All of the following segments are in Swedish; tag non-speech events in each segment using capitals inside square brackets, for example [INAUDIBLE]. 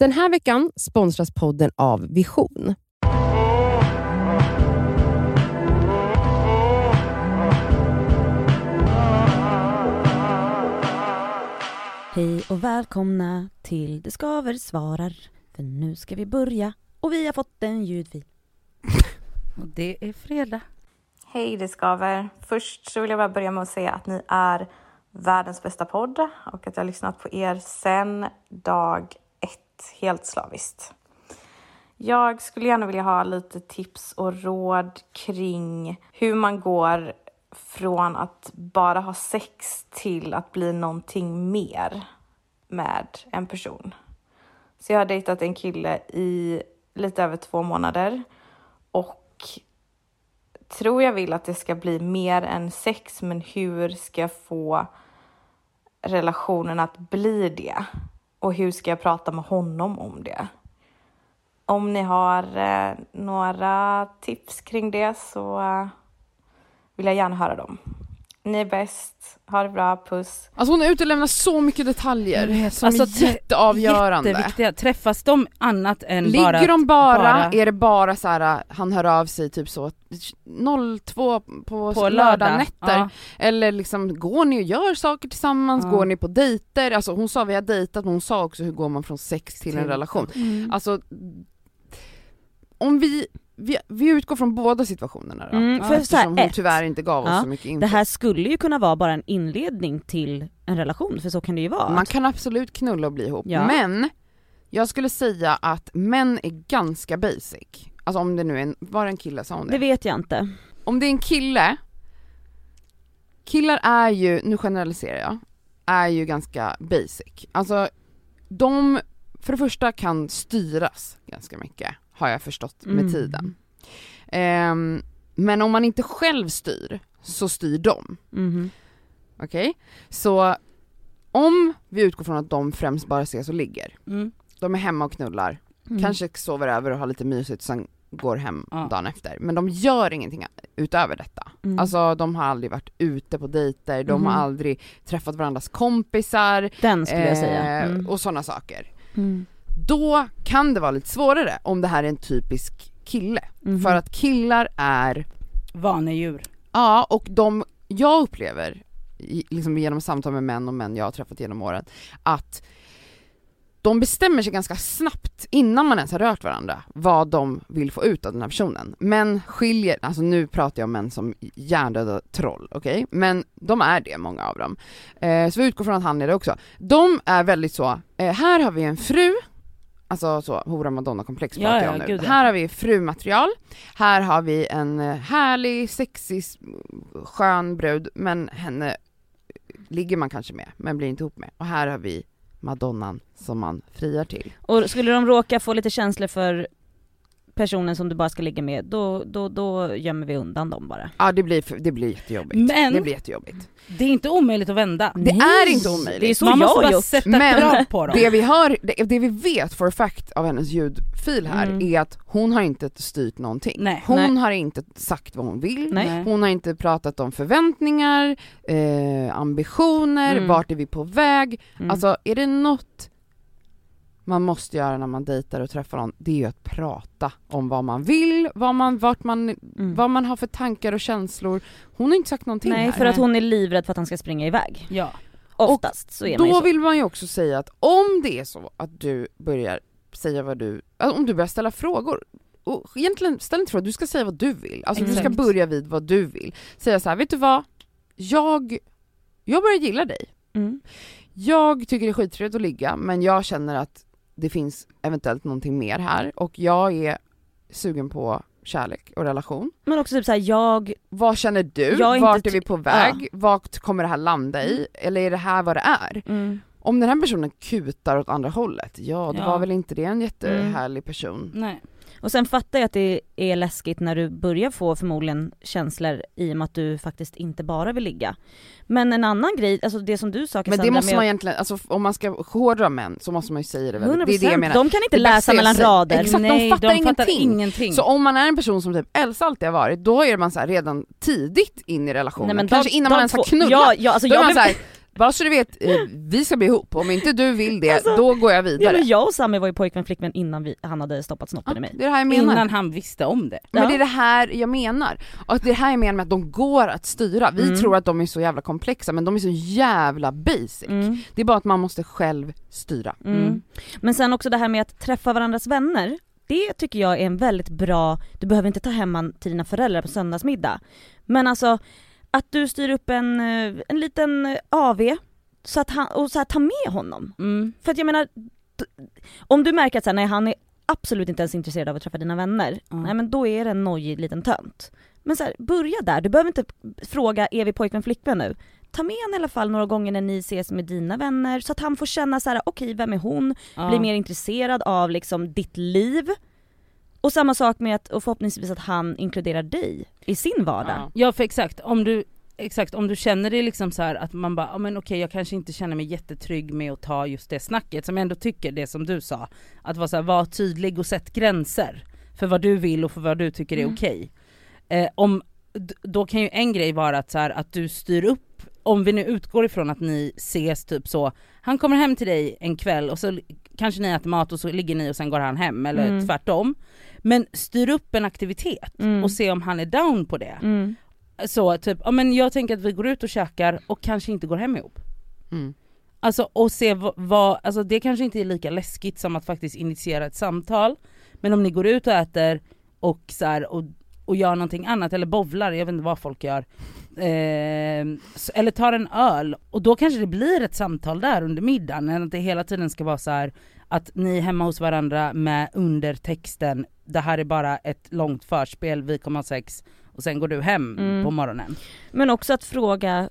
Den här veckan sponsras podden av Vision. Hej och välkomna till Det skaver svarar. För nu ska vi börja och vi har fått en ljudfil. [LAUGHS] Och det är fredag. Hej, det skaver. Först så vill jag bara börja med att säga att ni är världens bästa podd och att jag har lyssnat på er sen dag helt slaviskt. Jag skulle gärna vilja ha lite tips och råd kring hur man går från att bara ha sex till att bli någonting mer med en person. Så jag har dejtat en kille i lite över två månader och tror jag vill att det ska bli mer än sex, men hur ska jag få relationen att bli det? Och hur ska jag prata med honom om det? Om ni har eh, några tips kring det så eh, vill jag gärna höra dem. Ni är bäst, ha det bra, puss. Alltså hon utelämnar så mycket detaljer som Alltså, är jätteavgörande. Jätteviktiga. Träffas de annat än Ligger bara... de bara, bara- är det bara så här, han hör av sig typ så 02 på, på lördag? lördagnätter? Ja. Eller liksom, går ni och gör saker tillsammans? Ja. Går ni på dejter? Alltså hon sa vi har dejtat, men hon sa också hur går man från sex till en Till- relation? Mm. Alltså, om vi, vi, vi utgår från båda situationerna då, Mm, för så eftersom här, hon ett, tyvärr inte gav oss Ja, så mycket info. det här skulle ju kunna vara bara en inledning till en relation, för så kan det ju vara. Man kan absolut knulla och bli ihop, Ja. men jag skulle säga att män är ganska basic. Alltså om det nu är en, var det en kille sa hon det? Det vet jag inte. Om det är en kille, killar är ju, nu generaliserar jag, är ju ganska basic. Alltså de, för det första kan styras ganska mycket, har jag förstått med Mm. tiden. Ehm, men om man inte själv styr, så styr de. Mhm. Okej? Så om vi utgår från att de främst bara ses och ligger, Mm. de är hemma och knullar, Mm. kanske sover över och har lite mysigt sen går hem Ja. dagen efter. Men de gör ingenting utöver detta. Mm. Alltså de har aldrig varit ute på dejter, de Mhm. har aldrig träffat varandras kompisar Den skulle jag eh, säga. Mm. och sådana saker. Mm. Då kan det vara lite svårare om det här är en typisk kille. Mhm. För att killar är, Vanedjur. ja och de, jag upplever, liksom genom samtal med män och män jag har träffat genom åren, att de bestämmer sig ganska snabbt innan man ens har rört varandra vad de vill få ut av den här personen. Män skiljer, alltså nu pratar jag om män som hjärndöda troll, okej? Men de är det, många av dem. Eh, så vi utgår från att han är det också. De är väldigt så, eh, här har vi en fru, alltså så hora madonna-komplex Ja, pratar ja, jag om nu. gud, ja. Här har vi frumaterial, här har vi en eh, härlig, sexig, skön brud, men henne ligger man kanske med, men blir inte ihop med. Och här har vi madonnan som man friar till. Och skulle de råka få lite känslor för personen som du bara ska ligga med, då, då, då gömmer vi undan dem bara. Ja det blir, det blir jättejobbigt. Men- Det blir jättejobbigt. Det är inte omöjligt att vända. Det är inte omöjligt. Det är så Man jag måste har bara gjort. sätta Men på dem. Det vi hör, det, det vi vet for a fact av hennes ljudfil här Mm. är att hon har inte styrt någonting. Nej. hon Nej. har inte sagt vad hon vill, Nej. hon har inte pratat om förväntningar, eh, ambitioner, Mm. vart är vi på väg? Mm. Alltså är det något man måste göra när man dejtar och träffar någon, det är ju att prata om vad man vill, vad man, vart man, Mm. vad man har för tankar och känslor. Hon har inte sagt någonting Nej, här. för att hon är livrädd för att han ska springa iväg. Ja. Oftast så är man ju Då så. vill man ju också säga att om det är så att du börjar säga vad du, alltså om du börjar ställa frågor, och egentligen ställ inte frågor, du ska säga vad du vill. Alltså du ska Exakt. börja vid vad du vill. Säga så här, vet du vad? Jag, jag börjar gilla dig. Mm. Jag tycker det är skittrevligt att ligga, men jag känner att det finns eventuellt någonting mer här och jag är sugen på kärlek och relation. Men också typ såhär, jag, Vad känner du? Jag Vart är vi på väg? Vart kommer det här landa i? Eller är det här vad det är? mm, Om den här personen kutar åt andra hållet, ja då Ja. var väl inte det en jättehärlig person. Nej. Och sen fattar jag att det är läskigt när du börjar få förmodligen känslor i och med att du faktiskt inte bara vill ligga. Men en annan grej, alltså det som du sa Men Cassandra det måste man egentligen, alltså om man ska hårdra män så måste man ju säga det väl. 100%, Det är det jag menar. de kan inte Det läsa är mellan rader. Exakt, de Nej, fattar fattar ingenting. ingenting. Så om man är en person som typ Elsa alltid har varit, då är man så här redan tidigt in i relationen. Nej, men Kanske dag- innan man dag ens har knullat. Ja, ja alltså då är jag man blev... så här, Bara så du vet, eh, vi ska bli ihop, om inte du vill det, Alltså, då går jag Ja, vidare. men jag och Sami var ju pojkvän flickvän innan vi, han hade stoppat snoppen Ja, i mig. det är det här jag menar. Innan han visste om det. Men Ja. det är det här jag menar. Och det är det här jag menar med att de går att styra. Vi Mm. tror att de är så jävla komplexa men de är så jävla basic. Mm. Det är bara att man måste själv styra. Mm. Mm. Men sen också det här med att träffa varandras vänner, det tycker jag är en väldigt bra, du behöver inte ta hem han till dina föräldrar på söndagsmiddag. Men alltså att du styr upp en, eh, en liten eh, AV så att han, och så här, ta med honom. Mm. För att jag menar, om du märker att så här, nej, han är absolut inte ens intresserad av att träffa dina vänner, Mm. nej men då är det en nojig liten tönt. Men så här, börja där, du behöver inte fråga är vi pojkvän flickvän nu? Ta med honom i alla fall några gånger när ni ses med dina vänner så att han får känna så här: okej vem är hon? Ja. Bli mer intresserad av liksom ditt liv. Och samma sak med att, och förhoppningsvis att han inkluderar dig i sin vardag. Ja. Ja för exakt, om du, exakt, om du känner det liksom så här att man bara, ja men okej jag kanske inte känner mig jättetrygg med att ta just det snacket som jag ändå tycker det som du sa. Att vara så här, var tydlig och sätt gränser för vad du vill och för vad du tycker är Mm. okej. Eh, om, d- då kan ju en grej vara att, så här, att du styr upp, om vi nu utgår ifrån att ni ses typ så, han kommer hem till dig en kväll och så kanske ni äter mat och så ligger ni och sen går han hem eller Mm. tvärtom. Men styr upp en aktivitet Mm. och se om han är down på det. Mm. Så typ, ja men jag tänker att vi går ut och käkar och kanske inte går hem ihop. Mm. Alltså och se vad, vad, alltså det kanske inte är lika läskigt som att faktiskt initiera ett samtal. Men om ni går ut och äter och så här, och, och gör någonting annat eller bovlar, jag vet inte vad folk gör. Eh, eller tar en öl och då kanske det blir ett samtal där under middagen. Än att det hela tiden ska vara så här att ni är hemma hos varandra med undertexten det här är bara ett långt förspel, vi kommer ha sex och sen går du hem Mm. på morgonen. Men också att fråga,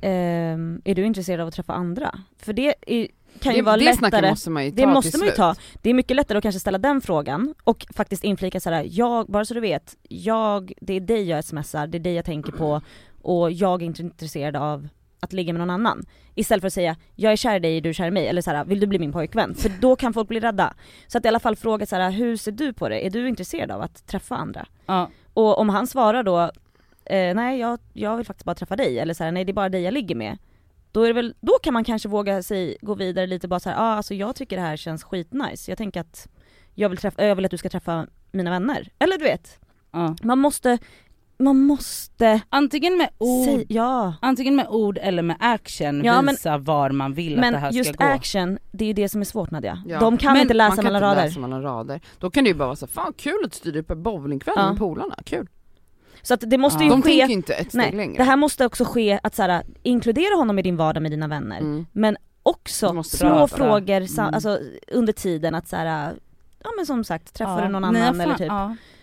ehm, är du intresserad av att träffa andra? För det är, kan ju Det, vara det lättare. måste man ju ta Det måste man ju ta. Det är mycket lättare att kanske ställa den frågan och faktiskt inflika såhär, jag, bara så du vet, jag, det är dig jag smsar, det är dig jag tänker på och jag är inte intresserad av att ligga med någon annan. Istället för att säga, jag är kär i dig, är du kär i mig? Eller såhär, vill du bli min pojkvän? För då kan folk bli rädda. Så att i alla fall fråga såhär, hur ser du på det? Är du intresserad av att träffa andra? Ja. Och om han svarar då, eh, nej jag, jag vill faktiskt bara träffa dig, eller så här, nej det är bara dig jag ligger med. Då, är det väl, då kan man kanske våga sig gå vidare lite bara så här, ah, alltså jag tycker det här känns skitnice, jag tänker att jag vill, träffa, jag vill att du ska träffa mina vänner. Eller du vet, Ja. man måste, man måste Antingen med ord säga, ja. Antingen med ord eller med action Ja, men- visa var man vill att det här Men ska just gå. action, det är ju det som är svårt Nadja. Ja. De kan Men inte läsa man kan mellan inte rader. läsa mellan rader. Då kan det ju bara vara så fan kul att styra upp en bowlingkväll Ja. med polarna, kul. Så att det måste Ja. ju De ske, tänker inte ett steg nej, längre. det här måste också ske att så här, inkludera honom i din vardag med dina vänner. mm. Men också små prata. frågor Mm. alltså, under tiden att så här, ja men som sagt, träffar Ja. du någon annan eller typ.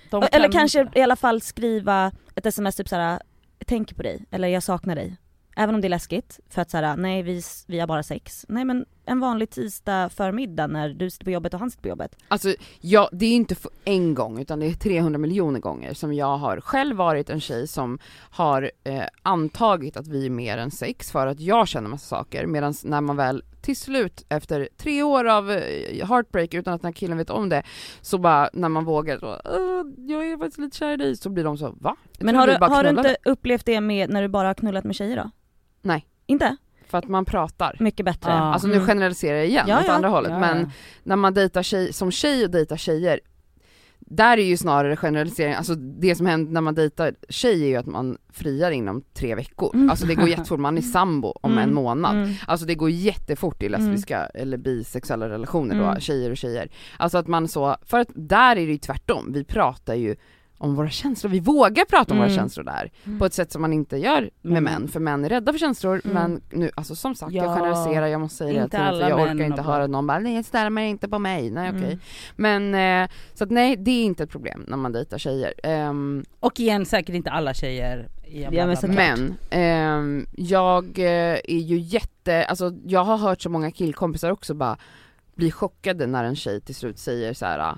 De Och- Eller kan- kanske i alla fall skriva ett sms typ såhär, jag tänker på dig, eller jag saknar dig. Även om det är läskigt, för att såhär, nej vi, vi har bara sex. Nej men en vanlig tisdag förmiddag när du sitter på jobbet och han sitter på jobbet. Alltså, ja, det är inte en gång utan det är 300 miljoner gånger som jag har själv varit en tjej som har eh, antagit att vi är mer än sex för att jag känner massa saker medan när man väl till slut efter tre år av eh, heartbreak utan att den här killen vet om det så bara när man vågar så, "Åh, jag är faktiskt lite kär i dig så blir de så va? Jag Men har du, har du knullade." inte upplevt det med när du bara har knullat med tjejer då? Nej. Inte? För att man pratar. Mycket bättre? Ja. Alltså nu Mm. generaliserar jag igen Ja, åt ja. andra hållet Ja, men när man dejtar tjej, som tjej och dejtar tjejer, där är ju snarare generalisering, alltså det som händer när man dejtar tjej är ju att man friar inom tre veckor. Mm. Alltså det går jättefort, man är sambo om Mm. en månad. Mm. Alltså det går jättefort i lesbiska eller bisexuella relationer då, Mm. tjejer och tjejer. Alltså att man så, för att där är det ju tvärtom, vi pratar ju om våra känslor, vi vågar prata om Mm. våra känslor där. Mm. På ett sätt som man inte gör med Mm. män, för män är rädda för känslor Mm. men nu, alltså som sagt jag Ja, generaliserar, jag måste säga det hela inte tiden för alla jag män orkar inte höra någon bara nej ställ mig inte på mig, nej okej. Mm. Men så att nej det är inte ett problem när man dejtar tjejer. Ehm, Och igen säkert inte alla tjejer. Ja, men men ehm, jag eh, är ju jätte, alltså jag har hört så många killkompisar också bara bli chockade när en tjej till slut säger så här: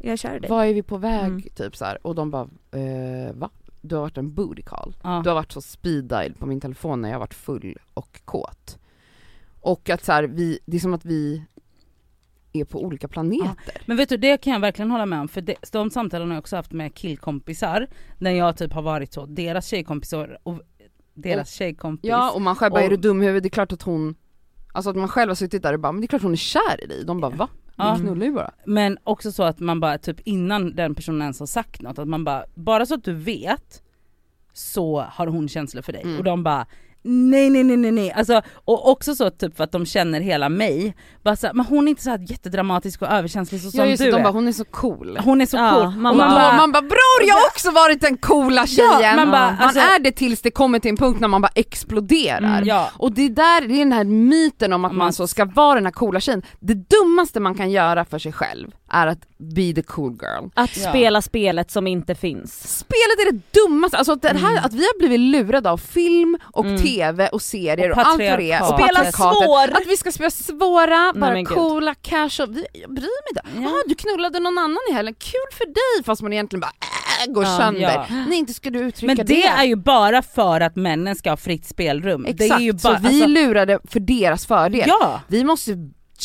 Jag i dig. vad är vi på väg? Mm. Typ så här. och de bara, eh, va? Du har varit en booty call. Ja. Du har varit så speed dial på min telefon när jag har varit full och kåt. Och att så här, vi, det är som att vi är på olika planeter. Men vet du det kan jag verkligen hålla med om för det, de samtalen har jag också haft med killkompisar när jag typ har varit så, deras tjejkompisar och deras tjejkompis. Ja och man själv bara, Och- är du dum huvudet? Det är klart att hon Alltså att man själv har suttit där och bara, men det är klart hon är kär i dig. De bara va? Ja. Vi knullar ju bara. Men också så att man bara typ innan den personen ens har sagt något, att man bara, bara så att du vet så har hon känslor för dig. Mm. Och de bara nej nej nej nej nej, alltså, och också så typ för att de känner hela mig, bara så men hon är inte så här jättedramatisk och överkänslig så som Ja just du de är. bara, hon är så cool. hon är så Ja, cool. man och Man, man bara, man bara bror jag har också varit den coola tjejen! Ja, man bara, man alltså- är det tills det kommer till en punkt när man bara exploderar. Mm, ja. Och det är där, det är den här myten om att Man- man så ska vara den här coola tjejen. Det dummaste man kan göra för sig själv är att be the cool girl. Att Ja. spela spelet som inte finns. Spelet är det dummaste, alltså det här, att vi har blivit lurade av film och Mm. TV och serier och, Och allt vad det är. Och Spela svår. Att vi ska spela svåra, Nej, coola, casual. Vi, jag bryr mig inte. Ja. Ah, du knullade någon annan i helgen, kul för dig! Fast man egentligen bara äh, går Ja, sönder. ja. Nej inte ska du uttrycka Men det är ju bara för att männen ska ha fritt spelrum. Exakt, det är ju bara, så vi alltså, lurade för deras fördel. Ja! Vi måste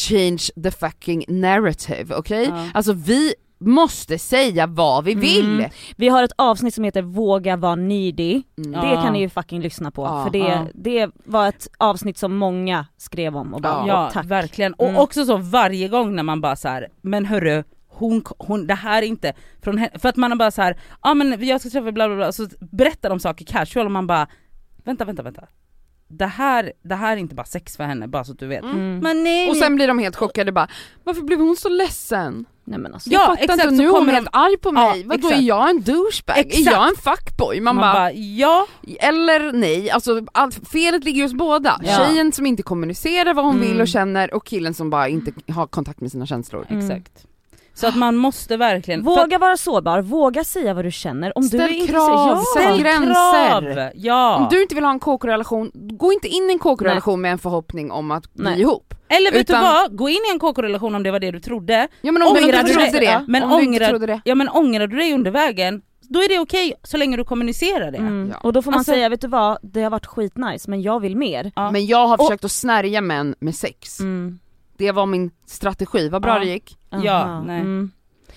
change the fucking narrative, okej? Ja. Alltså vi måste säga vad vi vill. Mm. Vi har ett avsnitt som heter Våga vara needy. Mm. Det kan ni ju fucking lyssna på Ja. för det, Ja. det var ett avsnitt som många skrev om och bara Ja och tack. verkligen, och Mm. också så varje gång när man bara så här, men hörru hon, hon, det här är inte från henne, för att man har bara så här, ja men jag ska träffa bla bla bla, så berättar de saker casual och man bara, vänta vänta vänta. Det här, det här är inte bara sex för henne, bara så att du vet. Mm. Men nej, Och sen blir de helt chockade bara, varför blev hon så ledsen? Nej men alltså. Ja, jag fattar exakt, inte, nu är hon kommer de- helt arg på mig, Ja, vadå exakt. är jag en douchebag? Är Exakt. jag en fuckboy? Man, man bara, bara, ja, eller nej, alltså allt, felet ligger hos båda. Ja. Tjejen som inte kommunicerar vad hon Mm. vill och känner och killen som bara inte har kontakt med sina känslor. Mm. exakt. Så att man måste verkligen, för att- Våga vara sårbar, våga säga vad du känner. Om Ställ du är krav, ja. ställ gränser. krav! Ja! Om du inte vill ha en KK-relation, gå inte in i en KK-relation med en förhoppning om att bli Nej. ihop. Eller vet utan- du vad, gå in i en KK-relation om det var det du trodde, Ja men om du Ångrar inte du trodde det? men om du inte ångrar- trodde det. ja men ångrar du dig under vägen, då är det okej så länge du kommunicerar det. Mm. Ja. Och då får man Alltså- säga, vet du vad, det har varit skitnice men jag vill mer. Ja. Men jag har Och- försökt att snärja män med sex. Mm. Det var min strategi, vad bra Ja. det gick. Ja, nej. Mm.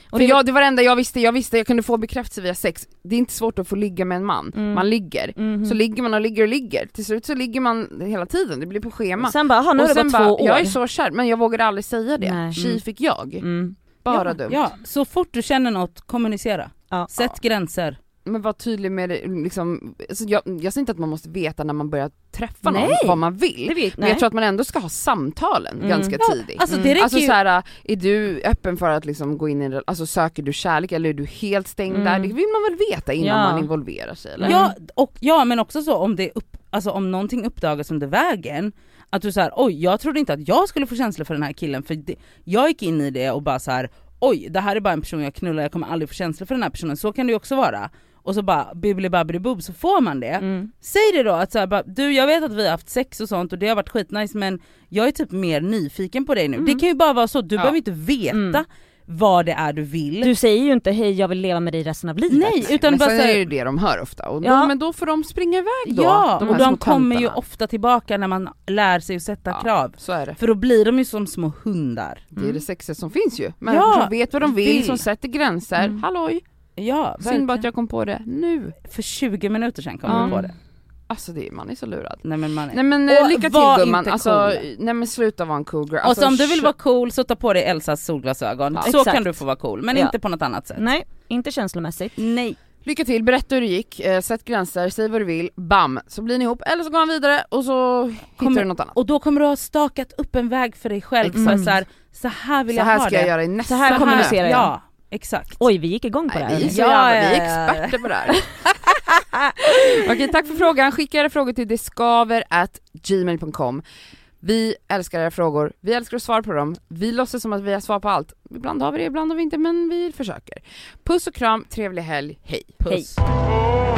Och För det, jag, det var det enda jag visste, jag visste jag kunde få bekräftelse via sex. Det är inte svårt att få ligga med en man, Mm. man ligger. Mhm. Så ligger man och ligger och ligger, till slut så ligger man hela tiden, det blir på schema. Sen bara, aha, nu och det gått bara, två år. jag är så kär, men jag vågade aldrig säga det. Nej. Tji Mm. fick jag. Mm. Bara ja, dumt. Ja, så fort du känner något, kommunicera. Ja. Sätt gränser. Men var tydlig med det, liksom, alltså jag, jag säger inte att man måste veta när man börjar träffa någon Nej. vad man vill. Det vet, Men jag tror att man ändå ska ha samtalen Mm. ganska Ja, tidigt. Alltså Mm. det räcker Alltså ju... såhär, är du öppen för att liksom gå in i en alltså söker du kärlek eller är du helt stängd Mm. där? Det vill man väl veta innan Ja. man involverar sig eller? Ja, och, ja men också så om det upp, alltså om någonting uppdagas under vägen, att du säger oj jag trodde inte att jag skulle få känslor för den här killen för det, jag gick in i det och bara så här: oj det här är bara en person jag knullar, jag kommer aldrig få känslor för den här personen, så kan det ju också vara. Och så bara bibbli babbli bob så får man det. Mm. Säg det då att så här, bara, du jag vet att vi har haft sex och sånt och det har varit skitnice men jag är typ mer nyfiken på dig nu. Mm. Det kan ju bara vara så, du Ja. behöver inte veta Mm. vad det är du vill. Du säger ju inte hej jag vill leva med dig resten av livet. Nej utan men bara sen så är det ju det de hör ofta, och då, Ja. men då får de springa iväg då. Ja, de och de kommer ju ofta tillbaka när man lär sig att sätta Ja. krav. Så är det. För då blir de ju som små hundar. Det är det sexiga som finns ju. Men Ja, som vet vad de vill, vill. som sätter gränser. Mm. Halloj, Ja, synd bara att jag kom på det nu. För 20 minuter sedan kom Ja. jag på det. Alltså det, man är så lurad. Nej men man är... Nej men Och eh, lycka var till gumman, inte alltså, cool. nej men sluta vara en cool girl. och Alltså, så om du vill vara cool så ta på dig Elsas solglasögon, Ja. så Exakt. kan du få vara cool, men Ja. inte på något annat sätt. Nej, inte känslomässigt. Nej. Lycka till, berätta hur det gick, eh, sätt gränser, säg vad du vill, bam! Så blir ni ihop, eller så går han vidare och så hittar Kommer- du något annat. Och då kommer du ha stakat upp en väg för dig själv, för så, här, så här vill Så jag här ha ska det. jag göra i nästa Så här kommunicerar jag. Ja, exakt. Oj vi gick igång på det här. vi Ja, vi är experter på det här. [LAUGHS] Okej, tack för frågan. Skicka era frågor till deskaver at gmail.com. Vi älskar era frågor, vi älskar att svara på dem. Vi låtsas som att vi har svar på allt. Ibland har vi det, ibland har vi inte, men vi försöker. Puss och kram, trevlig helg, hej! Puss. Hej.